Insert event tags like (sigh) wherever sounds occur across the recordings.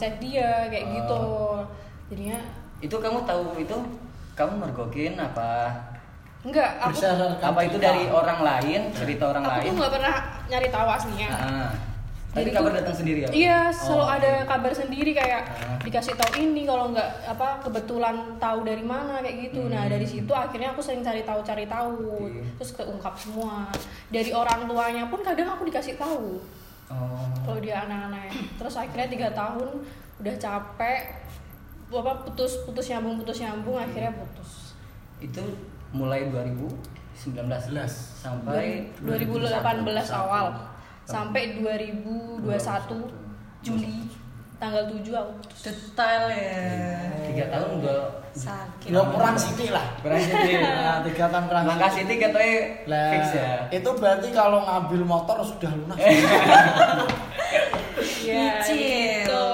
chat dia kayak Oh. gitu jadinya Itu kamu tahu itu kamu mergokin apa? enggak aku Apa itu dari orang lain, cerita orang aku lain? tuh nggak pernah nyari tahu aslinya Ah. Tapi Jadi kabar datang sendiri ya? Iya, selalu Oh, ada kabar sendiri kayak Ah. dikasih tahu ini kalau nggak apa kebetulan tahu dari mana kayak gitu. Nah, Hmm. dari situ akhirnya aku sering cari tahu cari tahu. Oke. Terus keungkap semua. Dari orang tuanya pun kadang aku dikasih tahu Oh. kalau dia anak-anak. Terus akhirnya tiga tahun udah capek apa putus putus nyambung putus nyambung akhirnya putus. Itu mulai 2019 sampai 2018 awal Oh. sampai 2021 Juli tanggal 7 aku putus. Detail ya. tiga tahun udah Sakit. Ya kurang sithik lah. kurang sedih. (laughs) Nah, tiga tahun kurang sithik. Siti katanya Lah, fix ya. Itu berarti kalau ngambil motor sudah lunas. (laughs) Iya, Nyicil. gitu.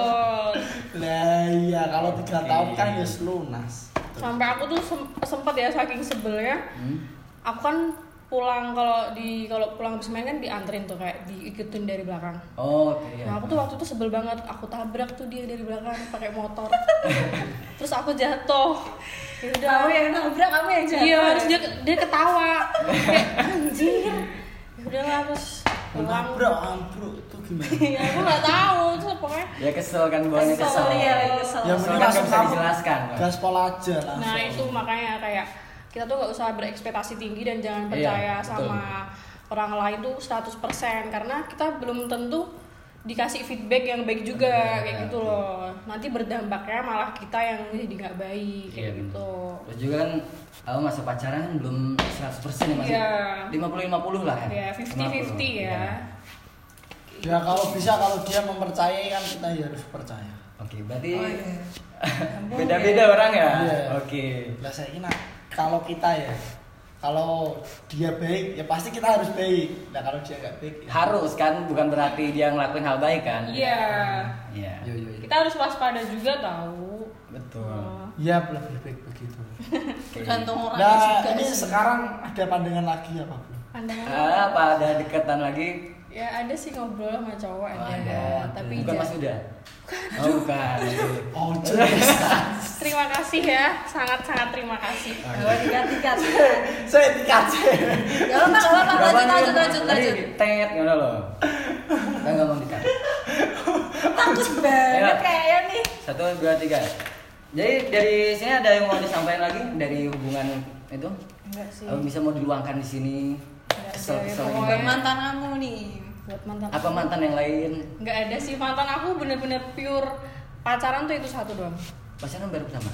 Lah iya kalau tiga tahun kan ya lunas. Sampai aku tuh sem- sempet ya saking sebelnya, Hmm. aku kan pulang kalau di kalau pulang habis main kan dianterin tuh kayak diikutin dari belakang. Oh, oke ya. Nah aku tuh waktu itu sebel banget, aku tabrak tuh dia dari belakang pakai motor. (laughs) terus aku jatuh. Ya udah. Kamu yang nabrak, kamu yang jatuh. Iya, terus dia dia ketawa. Kayak anjir. Ya udahlah terus pulang. Nabrak ambruk itu gimana? (laughs) Iya, aku nggak tahu terus pokoknya. Ya kesel kan bawahnya Kesel, kesel. iya, kesel. Ya Kesel mending langsung nggak bisa dijelaskan. Gaspol aja langsung. Nah itu makanya kayak kita tuh nggak usah berekspektasi tinggi dan jangan Iya, percaya betul. sama orang lain tuh 100% karena kita belum tentu dikasih feedback yang baik juga Iya, kayak gitu oke. loh. Nanti berdampaknya malah kita yang jadi nggak baik kayak Iya, gitu. Terus juga kan aku masa pacaran kan belum 100% ya masih Iya. 50-50 lah ya. Ya 50-50 ya. Iya. Ya kalau bisa kalau dia mempercayai kan kita ya harus percaya. Oke, berarti Oh iya. (laughs) Beda-beda ya. orang ya. Iya. Oke. Lah saya kira kalau kita ya kalau dia baik ya pasti kita harus baik. Nah kalau dia nggak baik ya. Harus kan bukan berarti dia ngelakuin hal baik kan? Iya. Iya. Yo, yo, yo. Kita harus waspada juga tahu. Betul. Oh. Ya lebih baik begitu. (laughs) Tergantung orangnya Nah juga ini sih. sekarang ada pandangan lagi apa belum? Pandangan Ah, apa ada deketan lagi? ya ada sih ngobrol sama cowok Oh, ada, ada. tapi bukan Mas Uda. Oh, bukan. Oh jelas. terima kasih ya sangat sangat terima kasih Oh, tiga-tiga. (laughs) saya dikasih. Gak apa-apa, gak apa-apa. Lanjut, lanjut, lanjut, lanjut. Tet ngono loh. Kita nggak mau dikat. Takut banget kayaknya nih. Satu, dua, tiga. Jadi dari sini ada yang mau disampaikan lagi dari hubungan itu? enggak sih bisa mau diluangkan di sini? Nggak Kesel ada, kesel ya, pokoknya. mantan kamu nih. Buat mantan Apa aku. mantan yang lain? nggak ada sih mantan aku bener-bener pure pacaran tuh itu satu doang Pacaran baru pertama.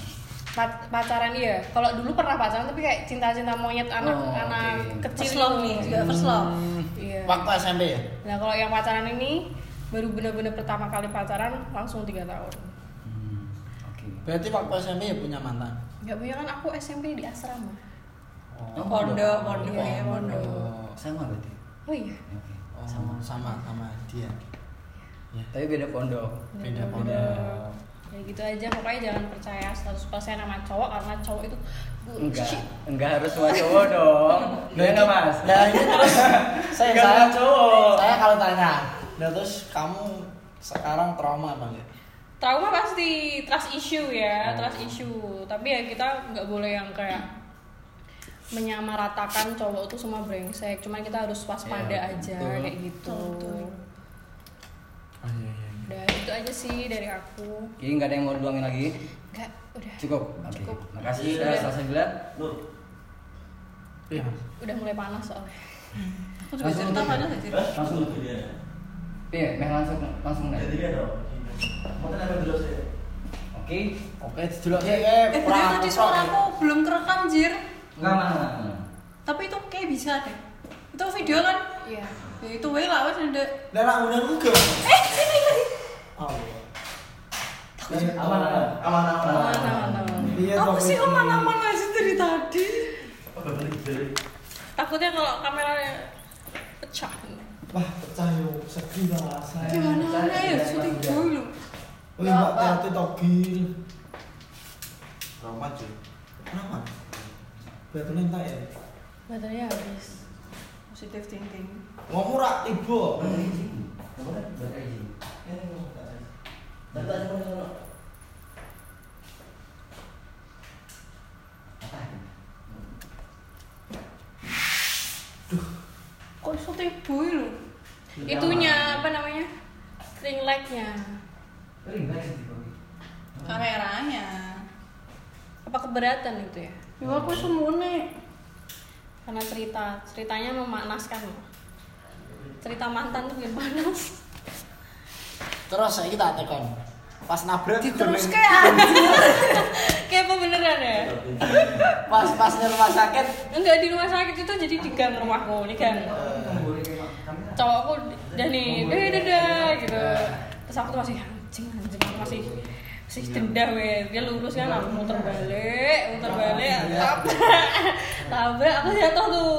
Pa- pacaran iya kalau dulu pernah pacaran tapi kayak cinta-cinta monyet anak Oh, anak oke. kecil First love gitu. nih, juga first love. iya Waktu SMP ya. nah kalau yang pacaran ini baru bener-bener pertama kali pacaran langsung tiga tahun Hmm, Oke. Berarti waktu SMP ya punya mantan. nggak punya kan aku SMP di asrama Oh, Pondok, pondok Iya, ya, pondok. Sama berarti. oh iya. Oh, Sama. sama sama dia. Ya. Tapi beda pondok. Beda Beda. pondok. ya gitu aja pokoknya jangan percaya 100% sama cowok karena cowok itu Enggak, enggak harus semua cowok dong. Iya enggak, Mas? Nah ini terus (laughs) saya Enggak saya cowok. Saya kalau tanya, nah terus kamu sekarang trauma apa enggak? trauma pasti trust issue ya Oh. trust issue tapi ya kita nggak boleh yang kayak menyamaratakan cowok tuh semua brengsek cuman kita harus waspada Iya, aja betul. kayak gitu Betul, betul. Oh iya iya. udah itu aja sih dari aku Jadi enggak ada yang mau diluangin lagi? nggak udah Cukup. Oke. Cukup. Makasih Iya. sudah selesai bilang. Iya. udah mulai panas soalnya Aku juga cerita pada aja. Langsung. Iya, meh langsung langsung nih. Oke. Oke, dulu ya Eh, eh tadi suaraku belum kerekam, Jir. Enggak mana. Tapi itu kayak bisa deh. Itu video kan? iya Ya itu wae lah, wes ndek. Lah nak undang juga. Eh, sini lagi. Oh. Aman aman. Aman aman. Aman-aman. Iya, Aku Bang sih Wiki. aman-aman aja dari tadi. takutnya kalau kameranya pecah Wah, pecah yo, sedih lah saya. Gimana ya? Syuting Mas dulu. Oh, Mbak Tati togil. Trauma cuy. Kenapa? Betul entak ya. baterainya habis Positive thinking. Ngomong rak tiba. Tata sono sono. Apa? Kok iso teboy lho? Itunya apa namanya? Ring light-nya. Ring sih kopi. Kameranya. Apa keberatan itu ya? Ya aku semune. Karena cerita, ceritanya memanaskan. Cerita mantan tuh bikin panas. Terus saya kita tekon. Pas nabrak Terus kayak Kayak apa beneran ya? pas pas di rumah sakit Enggak di rumah sakit itu jadi di gang rumahku, di gang. Cowokku udah nih, eh dadah gitu. Terus aku tuh masih anjing anjing masih masih dendam ya. Dia lurus kan aku muter balik, muter balik, tabrak, (laughs) tabrak aku jatuh tuh.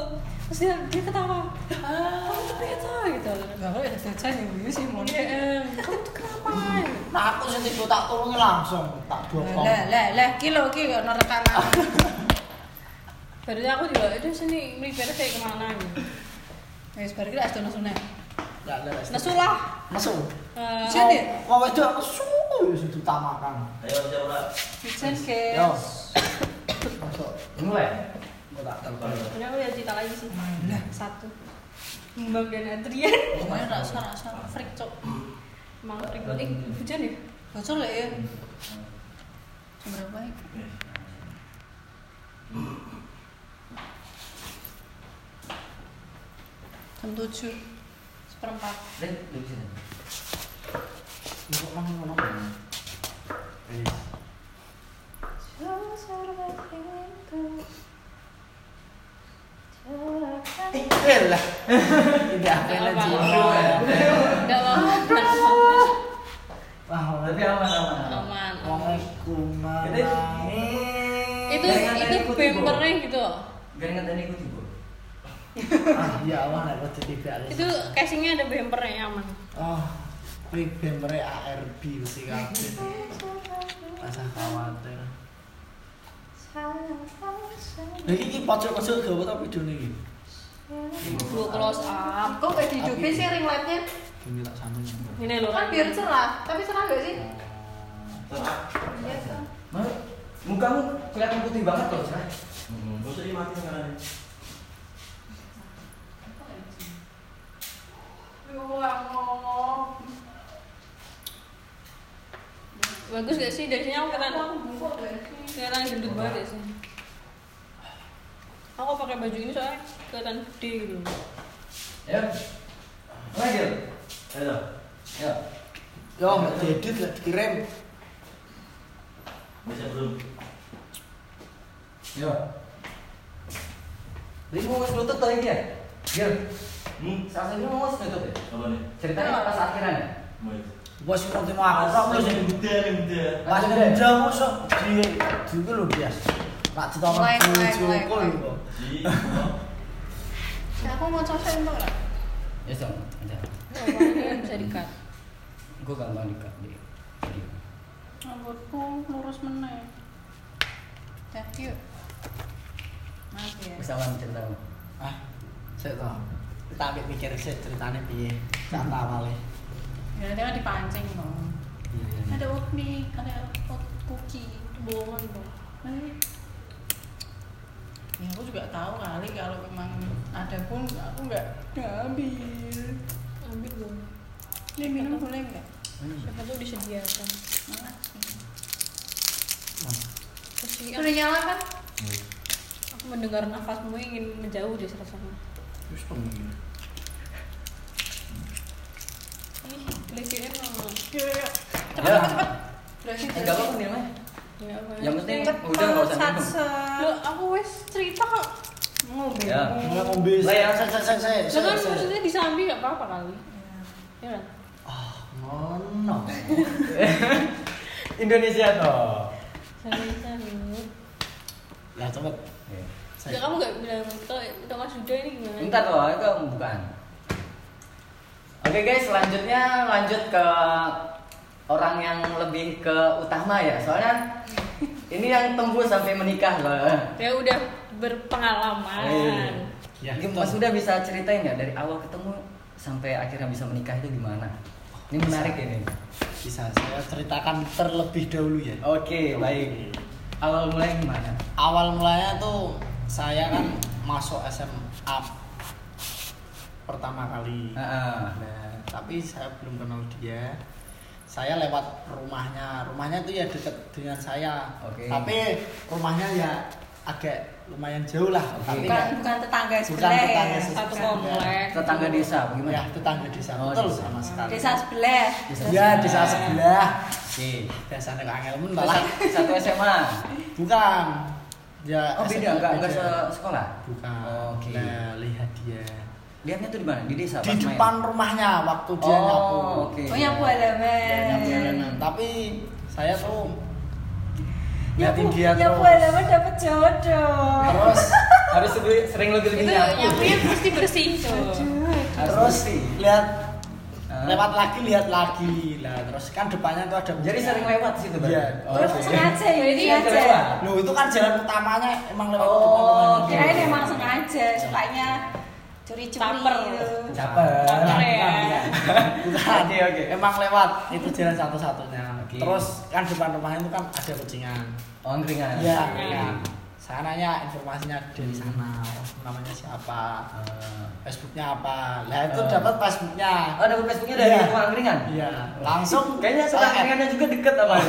Terus dia, dia ketawa, kamu tuh gitu. Gak apa ya jajan ya gue sih mau. "Eh, kamu tuh kenapa? nah aku sih tiba tak turunnya langsung tak bopong Lah lah lah kilo ki kok rekaman. (laughs) Baru aku juga, itu sini melipir saya ke mana gitu. Wis bar ki lah adono sunah. ya leres Masuk Eh, Jen ya? suhu ya sudah utamakan Ayo siapa? Jajan yo guys. masuk Mulai. tak telepon Sebenarnya aku lihat cerita lagi sih. Lah. Satu. Mbak dan Adrian. Pokoknya rasa rasa freak cok. Emang freak banget. Eh, hujan ya? Bocor lah ya. Jam berapa ya? Jam tujuh seperempat. Deh, duduk sini. untuk mana mana eh lah ini apa lagi Enggak wah Tapi aman aman. Itu itu bempernya gitu. Gak ingat ah iya awal nek wedi TV Itu casingnya ada bempernya aman. oh kuwi bemere ARB mesti kabeh rasa khawatir Lagi iki pojok-pojok gawe ta videone iki. Dua close up. Kok kayak dihidupin sih ring lightnya? Ini tak sama Ini loh Kan biar cerah, tapi cerah gak sih? Iya kan. Mau mukamu kelihatan putih banget loh. Gak usah dimati sekarang. Bagus gak sih dari sini aku kelihatan kelihatan gendut banget ya sih. Aku pakai baju ini soalnya kelihatan gede gitu. Ya. Lanjut. Ayo. Ya. Yo, nggak diedit lah dikirim. Bisa belum? Ya. Ini mau wis nutup tuh iki ya? Hmm. Saat ini mau nutup ya? Apa nih? Ceritanya pas akhiran ya? Mau. Bos mau terima aku ora Mas, mesti. yang gede, yang gede. Pas muda mosok di ku lho bias. Mulai, mulai, joko lho. (laughs) Aku mau coba entuk lah. Ya, ini bisa dikat. Gue gampang di di video. Rambutku lurus meneh. Thank you. Maaf ya. Wis awan ceritamu. Ah, sik to. Kita ambil pikir sik ceritane piye. Sak awale. Ya nanti kan dipancing dong. Ada oat milk, ada oat cookie. Bohongan dong. Eh. Ya aku juga tahu kali kalau memang ada pun aku nggak ngambil. Ambil dong. Ini minum boleh nggak? Siapa tuh disediakan. Makasih. Kasihan. Udah nyala kan? Aku mendengar nafasmu ingin menjauh di sana. Wis pengen. Ih, kelihatan emang. Yuk, yuk. Cepet, Ya. cepet, cepet. Berhasil, Enggak apa-apa. Ya, apa Yang penting Cepet, udah nggak usah minum. aku wes cerita kok. Ngombe. Ya. Enggak ngombe. Lah, ya. Sik sik sik. Lah kan maksudnya disambi gak apa-apa kali. Ya kan? Ah, ngono. (laughs) Indonesia toh. Lah cepet. Ya kamu gak bilang ke ke Mas Yuda ini gimana? Bentar toh, itu bukan. Oke guys, selanjutnya lanjut ke orang yang lebih ke utama ya. Soalnya ini yang tembus sampai menikah loh. Ya udah berpengalaman. Ya, Mungkin Mas udah bisa ceritain nggak dari awal ketemu sampai akhirnya bisa menikah itu gimana? Ini menarik ini. bisa saya ceritakan terlebih dahulu ya Oke, baik. Awal mulai gimana? awal mulanya tuh saya kan masuk SMA pertama kali Heeh. Nah, tapi saya belum kenal dia. Saya lewat rumahnya. Rumahnya itu ya dekat dengan saya. Oke. Tapi rumahnya ya agak lumayan jauh lah. Oke. Tapi bukan bukan tetangga bukan sebelah tetangga ya. sebelah. Satu komplek. Tetangga desa, ya bagaimana? tetangga desa. Oh, Betul desa. sama sekali. desa sebelah Desa Ya desa sebelah. Oke. Biasanya kok angel Satu SMA. Bukan. Ya Oh, beda, enggak enggak se- sekolah. Bukan. Oke. Nah, lihat dia. Lihatnya tuh di mana? Di desa Di pas main? depan rumahnya waktu dia Oh, nyapu. oke. oh yang bu Ya, halaman nyapu jalanan. Tapi saya tuh ya liatin bu dia ya terus. halaman dapat jodoh Terus Harus sering lebih lebih Itu nyapu. nyapuin mesti bersih tuh. Harus terus lihat. Lewat lagi lihat lagi lah terus kan depannya tuh ada Jadi sering lewat situ Bang? Iya. Oh, terus oke. sengaja ya ini Iya, aja. Loh itu kan jalan utamanya emang lewat Oh, depan kirain emang sengaja sukanya curi-curi Caper. gitu. Caper. Caper ya. Bukan, bukan. Oke, oke. Emang lewat itu jalan satu-satunya. Oke. Terus kan depan rumahnya itu kan ada kucingan. Oh, angkringan. Iya, Hmm. Kan. Saya nanya informasinya dari sana, oh, namanya siapa, Ah. Facebooknya apa. Lah itu Ah. dapat Facebooknya. Oh, dapat Facebooknya dari Iya. tukang angkringan? Iya, langsung (laughs) Kayaknya saya add. angkringannya juga deket apa? (laughs)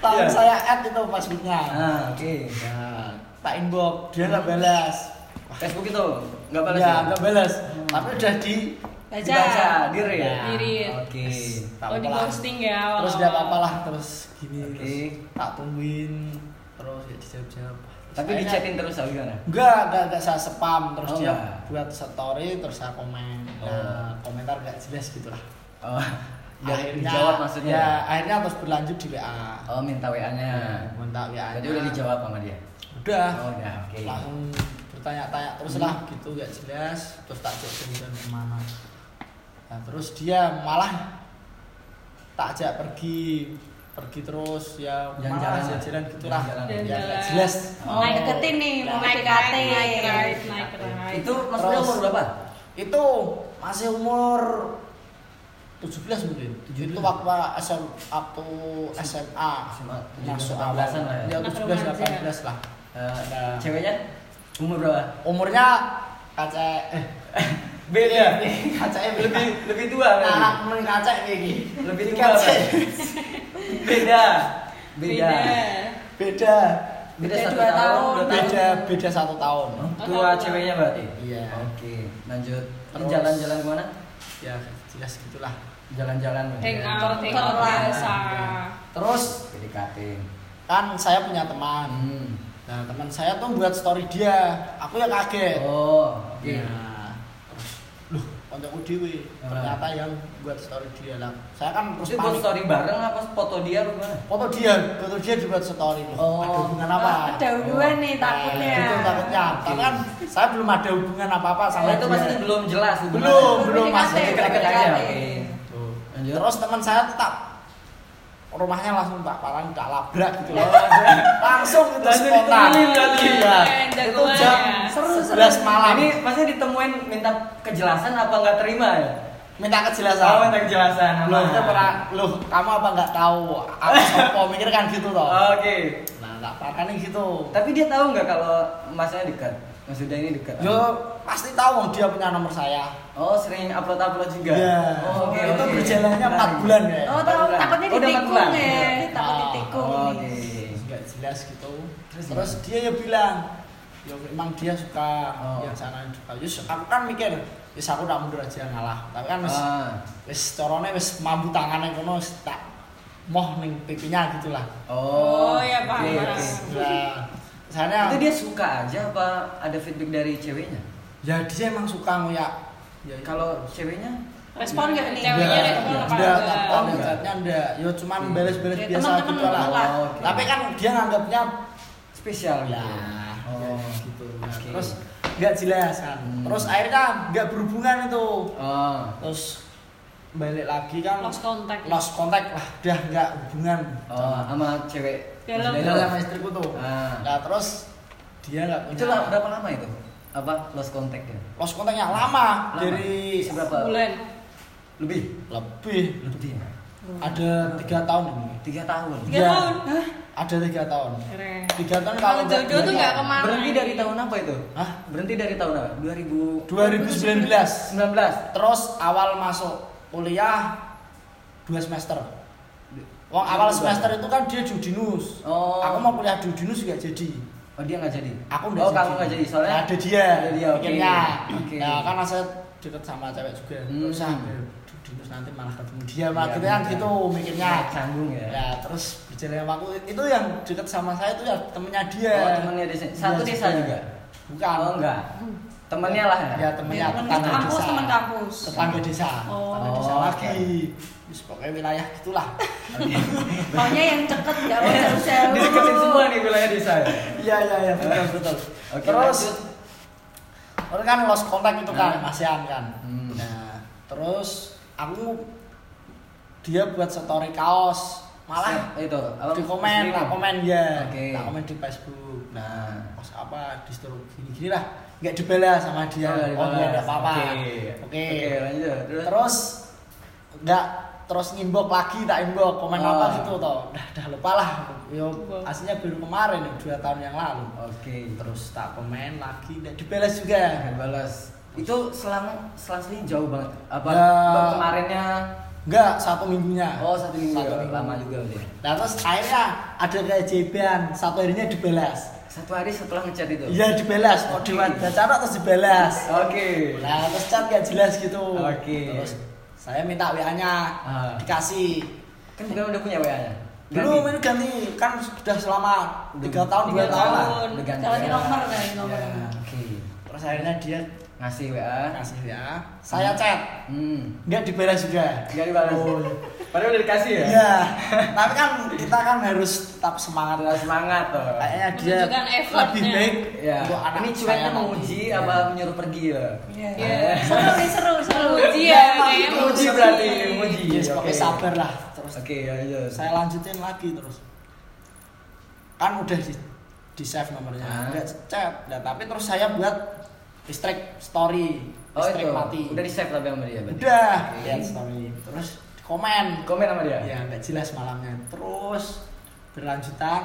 Langsung Iya. saya add itu Facebooknya. ah, oke. Ya, tak inbox, dia nggak balas. Facebook itu nggak balas ya, nggak balas. Tapi udah di baca Dibaca, di read. Ya. Di read. Oke. tak Oh di posting ya. Terus dia apa lah terus gini Oke. terus tak tungguin terus ya dijawab jawab. Tapi di chatin terus atau gimana? Enggak, enggak, enggak saya spam terus Oh, dia enggak. buat story terus saya komen. Oh. Nah, komentar enggak jelas gitu lah. Oh, (laughs) dari dijawab maksudnya? Ya, akhirnya terus berlanjut di WA. Oh, minta WA-nya. Minta WA. Berarti udah dijawab sama dia. Udah. Oh, udah, oke. Langsung bertanya-tanya terus lah gitu enggak jelas terus tak ajak jalan ke mana. Nah, terus dia malah tak ajak pergi pergi terus ya Jalan-jalan. malah jalan gitulah Jalan-jalan. ya jelas Oh. Mulai deketin nih, mau Naik PDKT. naik naik naik naik naik. Itu maksudnya Terus. umur berapa? itu masih umur 17 mungkin 17. itu waktu SM, waktu SMA SMA, masuk 17, awal 18 lah ya? ya Anak 17 remaja. 18 lah Eh, ceweknya umur berapa? umurnya kaca eh Beda. kaca lebih lebih tua berarti. anak temen kaca ini Lebih tua. kaca. Beda. Beda. beda Beda Beda satu dua tahun, tahun. dua tahun. beda beda satu tahun Tua ceweknya berarti? Iya. Oke, lanjut. Terus. Jalan-jalan ke mana? ya jelas gitulah Jalan-jalan. Hangout, hangout Lah. biasa. terus PDKT. kan saya punya teman Hmm. nah teman saya tuh buat story dia aku ya kaget Oh, oke. Terus loh kontakku dewe Ah. ternyata yang buat story dia lah saya kan terus buat story bareng apa foto dia gimana? foto dia foto dia dibuat story Oh. ada hubungan apa Oh, ada hubungan nih takutnya. Nah, itu takutnya tapi kan saya belum ada hubungan apa apa sama Oh, itu dia. maksudnya belum jelas belum belum masih Deket-deket aja. Terus teman saya tetap rumahnya langsung tak parang tak labrak gitu loh Oh, (laughs) langsung itu Langsung spontan iya Keren, itu jam. Seru, seru. 11 malam Ini maksudnya ditemuin minta kejelasan apa nggak terima ya? minta kejelasan Oh, minta kejelasan. Loh, kita pernah, loh, kamu apa nggak tahu? Aku (laughs) sopo mikir kan gitu toh. Oke. Nah, nggak parah nih gitu. Tapi dia tahu nggak kalau masnya dekat? Maksudnya ini dekat? Yo pasti tahu dia punya nomor saya. Oh, sering upload-upload juga? Iya. Oh, oke. Itu berjalannya empat bulan ya. Oh, tahu takutnya Oh, ditikung bulan. ya, takut Ah. ditikung. Oh. Oke. Nggak jelas gitu. Terus Terus, dia ya bilang, ya memang dia suka Oh. yang sana suka. Yus, aku kan mikir, yus aku tak mundur aja ngalah. Tapi kan wis, Ah. wis corone wis mampu tangannya kono tak moh ning pipinya gitu lah. Oh, ya, paham, paham. Misalnya Itu dia suka aja apa ada feedback dari ceweknya? ya dia emang suka ngoyak. Ya, Kalau ceweknya Respon nggak nih? Ceweknya Enggak, respon apa enggak, enggak? Oh, enggak. chatnya enggak. Yo cuman beres-beres Ya, biasa teman-teman gitu lah. lah. Oh, oke. Tapi kan dia nganggapnya spesial gitu. ya, Oh, ya, gitu. Nah, Oke. Terus enggak jelas kan. Hmm. Terus akhirnya enggak berhubungan itu. Oh. Terus balik lagi kan Lost contact. lost contact lah, udah enggak hubungan Oh, sama cewek. Dalam. Beda sama istriku tuh. Ah. Nah, terus dia enggak punya Itu lah berapa lama itu? Apa lost contact ya? lost contactnya lama, Lama? dari Seberapa? Bulan. Lebih. lebih Lebih. ada tiga tahun ini Tiga tahun. Tiga Iya. tahun. ada tiga tahun Keren. tiga tahun Kalau kalau jodoh tuh nggak ke mana. Berhenti dari tahun apa itu? Hah? Berhenti dari tahun apa? 2000 2019 19. terus awal masuk kuliah dua semester Wong awal semester itu kan dia di Udinus. Oh. Aku mau kuliah di Udinus juga jadi. Oh dia nggak jadi. Aku nggak oh jadi. kamu nggak jadi soalnya. Ada dia. Ada dia. Oke. Akhirnya. Oke. Nah, karena saya deket sama cewek juga. Hmm. Terus ah, biar di Udinus nanti malah ketemu dia. Malah Iya, gitu kan gitu mikirnya. Canggung ya. Ya, terus berjalan waktu itu yang deket sama saya itu ya temennya dia. Oh temannya di sini. Satu Iya, desa juga. Bukan. Oh enggak. Temannya lah ya. Ya temennya Temen tetangga kampus, desa. temen kampus. Tetangga desa. Oh. Tetangga desa Oh, lagi. Wis pokoknya wilayah gitulah. (laughs) Pokoknya yang deket gak mau jauh-jauh. Dideketin semua nih wilayah desa. ya? Iya iya iya betul betul. Oke, terus lanjut. terus kan lost contact itu kan Nah. ASEAN kan. Hmm. Nah, terus aku dia buat story kaos malah itu apa? di komen tak komen ya Oke. tak komen di Facebook nah Nah. pas apa di story gini gini lah nggak dibalas sama dia Oh, nggak oh dibalas. iya nggak apa apa Oke. oke Oke, lanjut. Terus? terus nggak terus ngimbok lagi tak inbox komen Oh. apa gitu toh dah dah lupa lah yo aslinya baru kemarin dua tahun yang lalu Oke. terus tak komen lagi nggak dibalas juga balas. Itu selang selang jauh banget. Apa Ya. kemarinnya? Enggak, satu minggunya. Oh satu minggu. Satu ya? minggu. Lama juga udah. Nah terus akhirnya ada keajaiban, satu harinya dibalas. Satu hari setelah ngechat itu. Iya dibalas, kok Oke. di cara terus dibalas. Oke. Nah terus chat gak jelas gitu. Oke. Terus saya minta WA-nya Ah. dikasih. Kan bukan udah punya WA-nya. Belum ini ganti kan sudah selama tiga tahun dua tahun tahun. Ganti WA. nomor kan, nomor. Ya. Oke. Terus akhirnya dia Ngasih WA. kasih WA, saya chat, Hmm. nggak dibalas juga. Gak dibalas. Oh. Padahal udah dikasih ya. Iya, tapi kan kita kan harus tetap semangat Tetap semangat tuh. kayaknya dia lebih baik Ya. untuk anak Ini saya cueknya menguji Iya. apa menyuruh pergi ya? Iya. Iya. Seru nih, seru, seru. Uji Iya, ya, kayaknya. Menguji menguji. berarti menguji. Yes, pokoknya Oke. sabar lah terus Oke, ya ya. saya lanjutin lagi terus kan udah di di save nomornya Ah. nggak chat nah, tapi terus saya buat listrik story Oh listrik itu. mati Udah di save tapi sama dia berarti. udah Oke. lihat story terus komen Komen sama dia. ya nggak jelas malamnya terus berlanjutan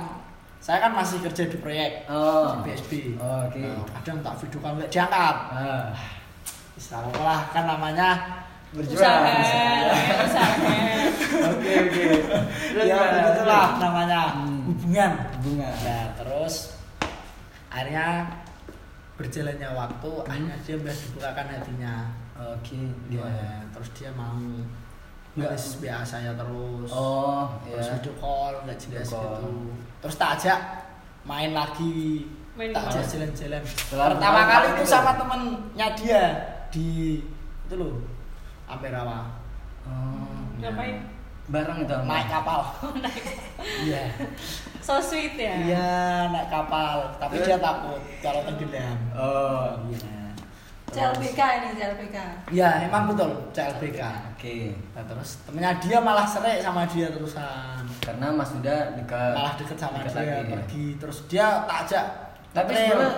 saya kan masih kerja di proyek Oh. di BSB Oh, Oke. Nah, kadang tak video call nggak diangkat Ah. Istilah lah kan namanya Berjuang. (laughs) Oke oke. Ya begitulah namanya Hmm. hubungan Hubungan. Nah terus akhirnya berjalannya waktu Hmm. akhirnya dia udah dibukakan hatinya Oke. ya, Gimana? terus dia mau Nggak. nulis WA saya terus Oh, terus ya. video call nggak jelas gitu terus tak ajak main lagi Main tak ajak jalan-jalan pertama kali itu sama temennya dia di itu loh Amperawa Oh. Ngapain? Bareng itu. naik kapal iya So sweet ya. iya naik kapal tapi dia takut kalau tenggelam Oh. iya CLBK ini, CLBK. Iya, emang betul CLBK. Oke. Nah, terus temennya dia malah serik sama dia terusan. Karena Mas Huda dekat. Malah deket sama dekat dia, lagi, pergi. Terus dia tak ajak. Tapi sebenarnya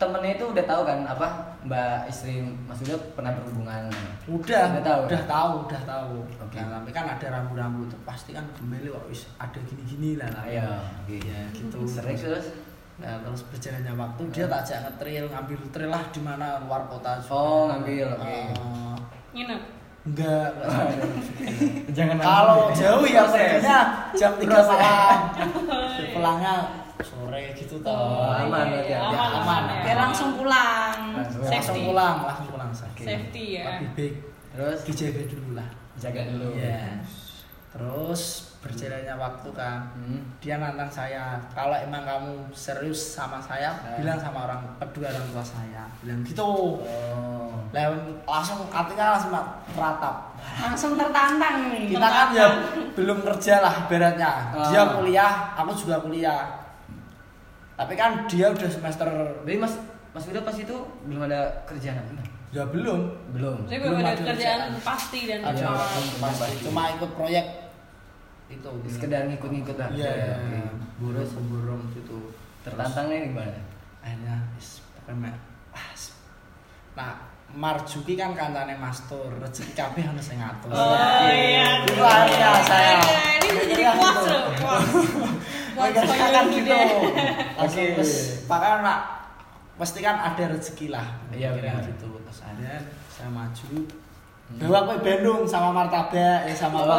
temennya itu udah tahu kan apa Mbak istri Mas Huda pernah berhubungan. udah, Udah tahu, udah ya? tahu, udah tahu. Oke. Nah, tapi kan ada rambu-rambu tuh pasti kan gemeli kok wis ada gini-gini lah. Ah, Iya. Oke. Ya, gitu. Sering terus. Nah, terus berjalannya waktu dia tak ajak ngetrail, ngambil trail lah di mana luar kota. juga. Oh, ngambil, oke. Eh, Nginep. enggak, enggak. (laughs) Jangan Kalau jauh ya perginya jam 3 Proses. malam. (laughs) Pulangnya sore gitu toh. Oh, aman iya, berarti ya. aman, Ya, aman. ya. Langsung pulang. Langsung. Safety. Langsung pulang, langsung pulang sakit. Safety ya. Lebih baik Terus dijaga dulu lah. jaga dulu. Iya. Terus berjalannya waktu kan, Hmm. dia nantang saya. Kalau emang kamu serius sama saya, Eh. bilang sama orang kedua orang tua saya. Bilang gitu. Oh. Lah langsung hatinya langsung teratap. Langsung tertantang nih. kita kan ya belum kerja lah ibaratnya dia Ah. kuliah aku juga kuliah tapi kan dia udah semester Jadi Mas Mas Huda pas itu belum ada kerjaan apa? ya belum Belum. Saya Belum ada ada kerjaan kerjaan. pasti dan ada Iya, belum pasti. cuma ikut proyek itu Sekedar ngikut-ngikut lah. iya Oke. burung burung gitu Tertantangnya gimana? akhirnya is, pokoknya ah, nah Marjuki kan kancane Mastur, rezeki kabeh ono sing ngatur. Oh iya. Itu aja saya. Ini bisa jadi puas loh, (laughs) puas. Puas Mereka koyo kan gitu gitu. Langsung Oke. pakaian nak pasti kan ada rezeki lah. Iya, Kira benar. gitu. Terus ada saya maju. Bawa ke Bandung sama martabak ya sama apa.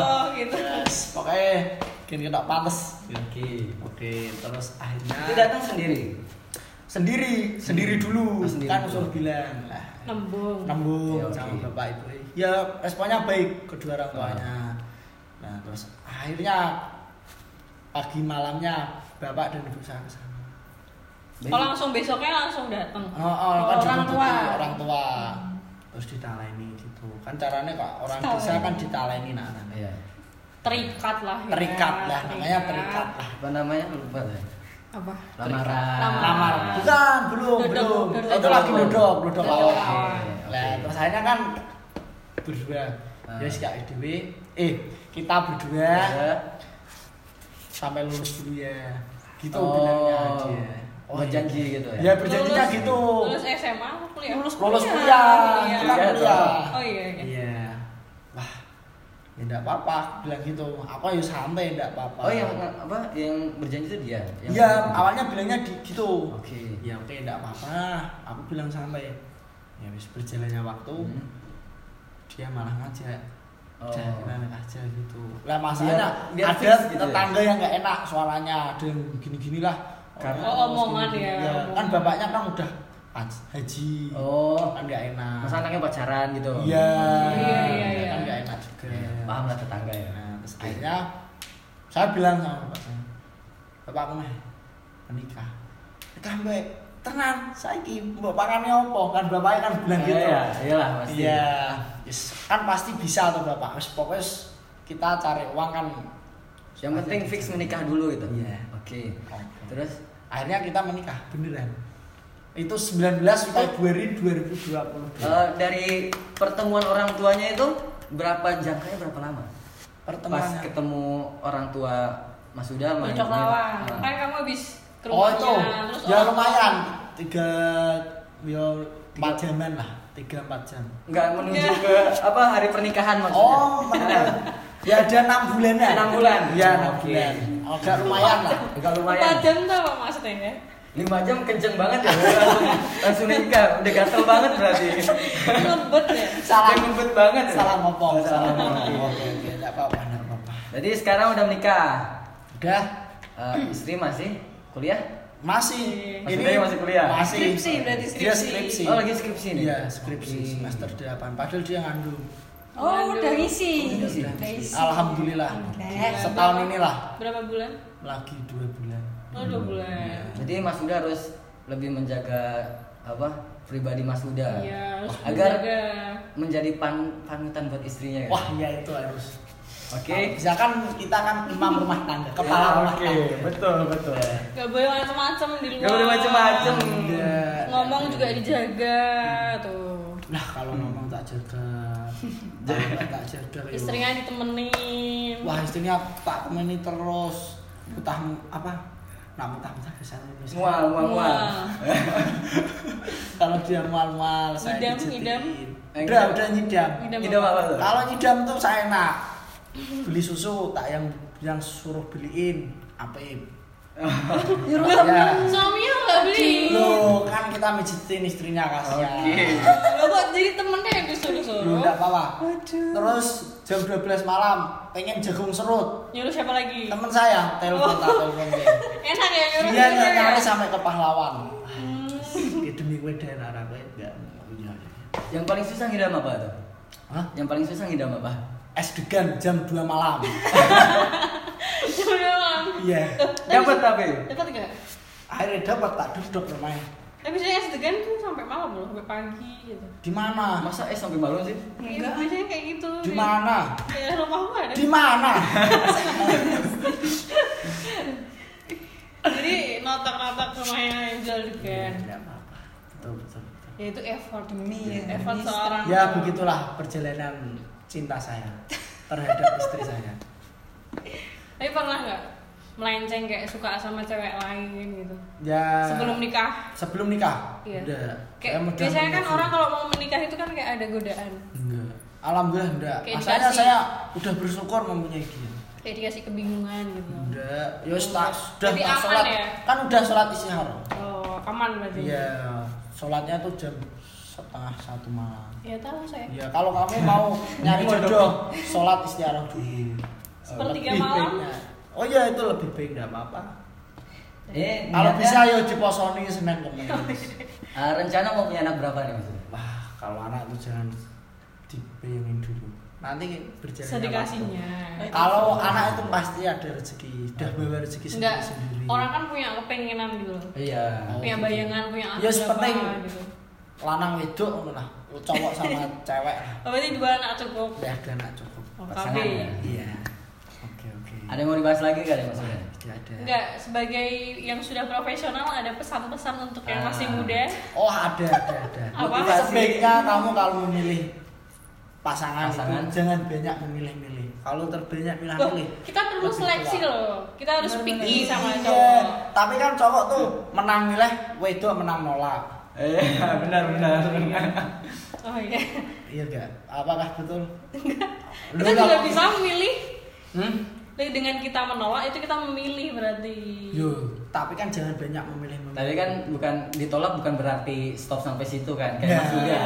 Oh gitu. Yes, pokoknya gini kena pantes. Oke. Oke, terus akhirnya Itu datang sendiri. sendiri, sendiri dulu. Oh, sendiri kan dulu. usul bilang lah. Nembung. Nembung Ya, oke. sama bapak ibu. Ya responnya baik kedua orang tuanya. Nah terus akhirnya pagi malamnya bapak dan ibu saya ke sana. Oh langsung besoknya langsung datang. Oh, oh, kan orang tua. orang tua. Terus ditaleni gitu. Kan caranya kok orang Ditaleni. desa kan ditaleni nah. nah. Iya. Terikat lah. ya. Terikat lah namanya terikat lah. Apa namanya? Lupa saya. Apa? Lamaran. Lamaran. Lamar. Bukan, belum, Dodok, belum. dodok. Itu lagi dodok, dodok awal. Nah, terus akhirnya kan berdua. Ah. Ya sih Kak Dewi. Eh, kita berdua Ya. Sampai lulus dulu ya. Gitu Oh. bilangnya dia. Berjanji gitu ya? Ya berjanjinya Lulus- gitu. Lulus SMA kuliah? Lulus Lulus kuliah. kuliah, Iya. kita Iya, kuliah. Oh iya iya. Iya. Wah, ya enggak apa-apa, bilang gitu. Aku ya santai enggak apa-apa. Oh yang apa? Yang berjanji itu dia? Yang Iya, berjanji. awalnya bilangnya di, gitu. Oke. Ya oke, enggak apa-apa. Aku bilang santai. Ya wis berjalannya waktu, Hmm. dia malah ngajak. Oh. Jalan aja gitu. Lah masalahnya biar ada fix gitu ya? tetangga yang nggak enak suaranya, ada yang gini-gini lah. Karena- Oh, omongan gini-gini. ya, Kan bapaknya kan udah haj- haji. Oh. Kan nggak enak. Masa anaknya pacaran gitu? Iya. Iya, iya, iya. Kan nggak enak juga. Paham lah tetangga ya. Nah, terus akhirnya saya bilang sama bapak saya, bapak aku meh menikah. Nikah mbak, tenan, saya mbak pangannya opo kan bapaknya kan bilang Iya, gitu. iya, iyalah pasti. Iya, yes. Kan pasti bisa tuh bapak. Wis pokoknya kita cari uang kan. Yang penting fix menikah dulu gitu. Iya. Oke. Oke. Terus Akhirnya kita menikah beneran. Itu 19 Februari 2020. eh, dari pertemuan orang tuanya itu berapa jangkanya berapa lama? Pas Pertemuannya. ketemu orang tua Mas Huda sama Cocok lawan. Kan kamu habis ke Oh rumahnya, itu, terus ya orang- lumayan tiga, yo empat jaman lah, tiga empat jam. Nggak menuju Nggak. ke apa hari pernikahan maksudnya? Oh, benar. (laughs) ya ada enam bulan ya. Enam bulan? Ya enam Oke. bulan. Agak lumayan lah. Enggak lumayan. Empat jam tuh apa maksudnya ya? Lima jam kenceng banget ya. langsung, langsung nikah. Udah gatel banget berarti. Ngebet ya? (laughs) Salah ngebet banget. ya? Salah ngomong, Oh, salah ngomong. Oke, oke, enggak apa-apa, enggak apa-apa. Jadi sekarang udah menikah. Udah, Eh, istri masih kuliah? Masih. Mas Uday masih kuliah? Masih. Skripsi, berarti Dia skripsi. skripsi. Oh, lagi skripsi nih? Iya, skripsi Oke. semester 8. Padahal dia ngandung. Oh, udah ngisi. Udah ngisi. Udah ngisi. Alhamdulillah. Alhamdulillah. Setahun inilah Berapa bulan? lagi dua bulan. Oh dua bulan. Jadi Mas Huda harus lebih menjaga apa pribadi Mas Huda Iya, harus agar menjaga. menjadi pan panutan buat istrinya. kan? Wah, iya itu harus. Oke. Bisa kan kita kan imam rumah tangga, kepala Ya, rumah oke. tangga. betul betul. Gak boleh macem-macem di luar. Gak boleh macem-macem. Iya. Ngomong juga dijaga tuh. Nah, kalau ngomong tak jaga. (laughs) tak tak jaga. Istrinya ditemenin. Wah, istrinya tak temani terus. Mutah apa? Nah, mutah-mutah bisa. Mual mual mual. Wah. (laughs) Kalau dia mual-mual, saya Ngidam, pijetin. ngidam. Eh, Udah, udah nyidam. Ngidam apa tuh? Kalau nyidam tuh saya enak. Beli susu tak yang yang suruh beliin apa (laughs) ya. Suaminya nggak beli. Loh, kan kita mijitin istrinya kasihan. Oke. Lo kok jadi temennya yang disuruh-suruh? Loh, enggak apa-apa. Terus jam 12 malam pengen jagung serut. Nyuruh siapa lagi? Temen saya telepon tak telepon dia. (laughs) Enak ya nyuruh Dia nyuruh ya? nyampe sampai ke pahlawan. Hmm. Ya demi gue daerah kowe enggak. Iya. Yang paling susah ngidam apa tuh? Hah? Yang paling susah ngidam apa? Es degan jam 2 malam. (laughs) Cuma doang. Iya. Dapat tapi. Dapat gak? Akhirnya dapat tak duduk rumahnya. Tapi biasanya sedegan tuh sampai malam loh, sampai pagi gitu. Di mana? Masa es sampai malam sih? Iya, biasanya kayak gitu. Di mana? Ya rumahku ada. Di mana? (laughs) Jadi notak-notak rumahnya yang jual degan. Enggak apa-apa. Betul betul. betul. Ya itu effort Demi Iya, ya, effort seorang. Ya begitulah perjalanan cinta saya terhadap istri saya. Tapi pernah nggak melenceng kayak suka sama cewek lain gitu Ya. sebelum nikah Sebelum nikah. Iya. Udah. kayak Saya biasanya kan orang kalau mau menikah itu kan kayak ada godaan Enggak. Alhamdulillah enggak. Kayak dikasih- saya udah bersyukur mempunyai dia. kayak dikasih kebingungan gitu Udah, ya tak udah aman sholat. ya? Kan udah sholat istihara. oh aman berarti Iya, sholatnya tuh jam setengah satu malam. ya tahu saya Ya kalau kamu mau nyari jodoh, sholat istihara dulu. Sepertiga Lebih malam. baiknya. Oh iya itu lebih baik enggak apa-apa. Eh, Kalau bisa ya diposoni Senin Kemis. (laughs) Ah, rencana mau punya anak berapa nih maksudnya? Wah, kalau anak tuh jangan dibayangin dulu. Nanti berjalan sedikasinya Kalau anak itu pasti ada rezeki, udah bawa rezeki enggak sendiri. orang kan punya kepengenan gitu loh Iya. Oh. punya bayangan punya anak Ya, berapa sepenting. gitu lanang wedok ngono lah. Cowok sama (laughs) cewek. Oh, berarti dua anak cukup Ya ada anak cukup. oh, Pasangan ya? Iya. Oke oke. Ada yang mau dibahas lagi gak ada maksudnya? Tidak ada. enggak sebagai yang sudah profesional ada pesan-pesan untuk yang masih Ah. muda Oh ada ada ada. Apa? Motivasi. Sebaiknya kamu kalau memilih pasangan, Pasangan. itu jangan banyak memilih-milih. Kalau terbanyak milih-milih. kita perlu seleksi tua. loh kita harus picky sama Iya, cowok Tapi kan cowok tuh menang milih, wedok menang nolak. (laughs) Iya, benar benar. oh iya Iya enggak? Apakah betul? kita juga bisa memilih Hmm? Jadi dengan kita menolak itu kita memilih berarti Yo, tapi kan jangan banyak memilih-memilih. Tapi kan bukan ditolak bukan berarti stop sampai situ kan. Kayak Ya. Yuda.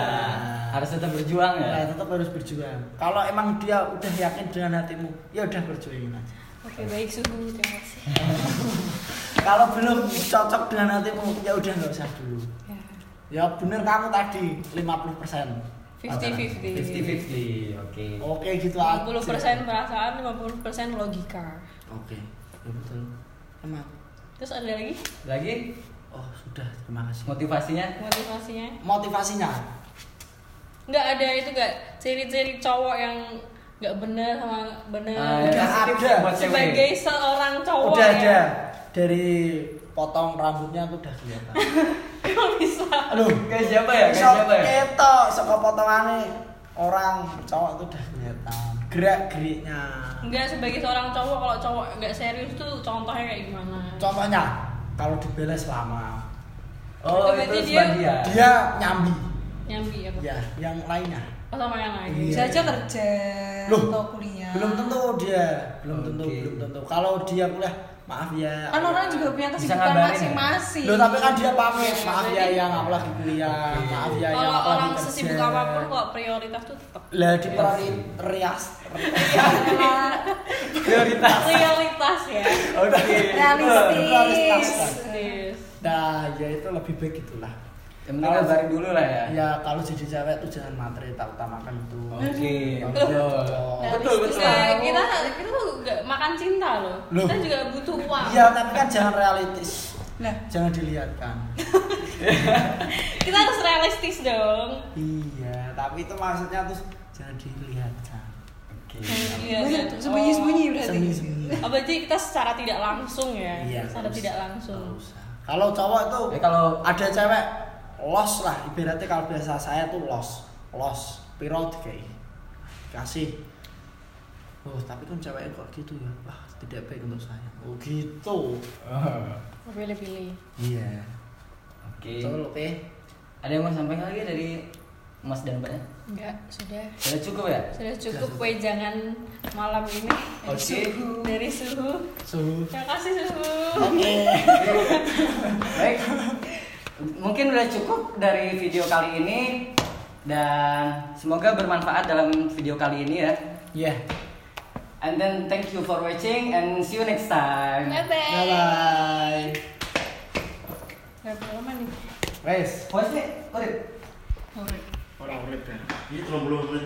Harus tetap berjuang ya. Nah, tetap harus berjuang. Kalau emang dia udah yakin dengan hatimu, ya udah berjuangin aja. oke baik suhu terima kasih (laughs) Kalau belum cocok dengan hatimu, ya udah nggak usah dulu. Ya. Bener kamu tadi 50%. 50-50 50-50. Oke. Oke gitu aja. 50% perasaan 50% logika Oke, ya betul. Emang. terus ada lagi Lagi Oh, sudah. Terima kasih. motivasinya? motivasinya Motivasinya. nggak ada itu nggak ciri-ciri cowok yang nggak benar sama benar Ah, Udah ya, ada. tips buat cewek. sebagai seorang cowok udah ya. ada. Dari potong rambutnya tuh udah kelihatan. (laughs) Kok bisa Aduh, Kayak siapa ya? Kayak Sok siapa ya? ketok, sok potongannya orang cowok tuh udah kelihatan. Gerak-geriknya. nggak sebagai seorang cowok kalau cowok nggak serius tuh contohnya kayak gimana Contohnya, kalau dibeles lama, Oh, Itu berarti itu dia- dia. dia nyambi. nyambi apa Ya, yang lainnya. oh, sama yang lain Iya. Bisa aja kerja Loh, atau kuliah. Belum tentu dia, belum tentu, Oke. belum tentu. Kalau dia kuliah, maaf ya. Kan orang juga punya Bisa kesibukan ngabarin ya? masing-masing. Loh, tapi kan dia pamit, Iya, maaf ya yang aku lagi kuliah, maaf ya yang kalau aku lagi orang kerja. sesibuk apa pun kok prioritas tuh tetap Lah di prioritas. (laughs) Prioritas. prioritas ya Oke. Realistis. Nah, ya itu lebih baik itulah. Yang penting kabarin dulu lah ya. Ya kalau jadi cewek tuh jangan materi, tak utamakan itu. Oke. Kalau Betul. cowok. Betul betul. Kita kita tuh nggak makan cinta loh. Loh. Kita juga butuh uang. Iya, tapi kan jangan realistis. Nah, Jangan dilihatkan. (laughs) Kita harus realistis dong. iya, tapi itu maksudnya tuh jangan dilihatkan. Oke. Iya, Sembunyi- kan? sembunyi-sembunyi Oh. berarti. Sembunyi-sembunyi. Oh, berarti kita secara tidak langsung ya. Iya, secara tidak langsung. Kalau cowok itu Tapi kalau ada cewek los lah ibaratnya kalau biasa saya tuh los los piro kayak kasih oh tapi kan ceweknya kok gitu ya wah tidak baik untuk saya oh gitu (laughs) Pilih-pilih. iya Oke. oke Ada yang mau sampaikan lagi dari Mas dan Mbaknya? Enggak, sudah. Sudah cukup ya? Sudah cukup wejangan malam ini. Oke. Dari suhu. suhu Terima kasih suhu. oke Baik. (laughs) Mungkin udah cukup dari video kali ini dan semoga bermanfaat dalam video kali ini ya. ya And then thank you for watching and see you next time. Bye bye bye. bye Berapa lama nih? wes Voice nih, Urip. Oh, orang urip ya Ini 30 menit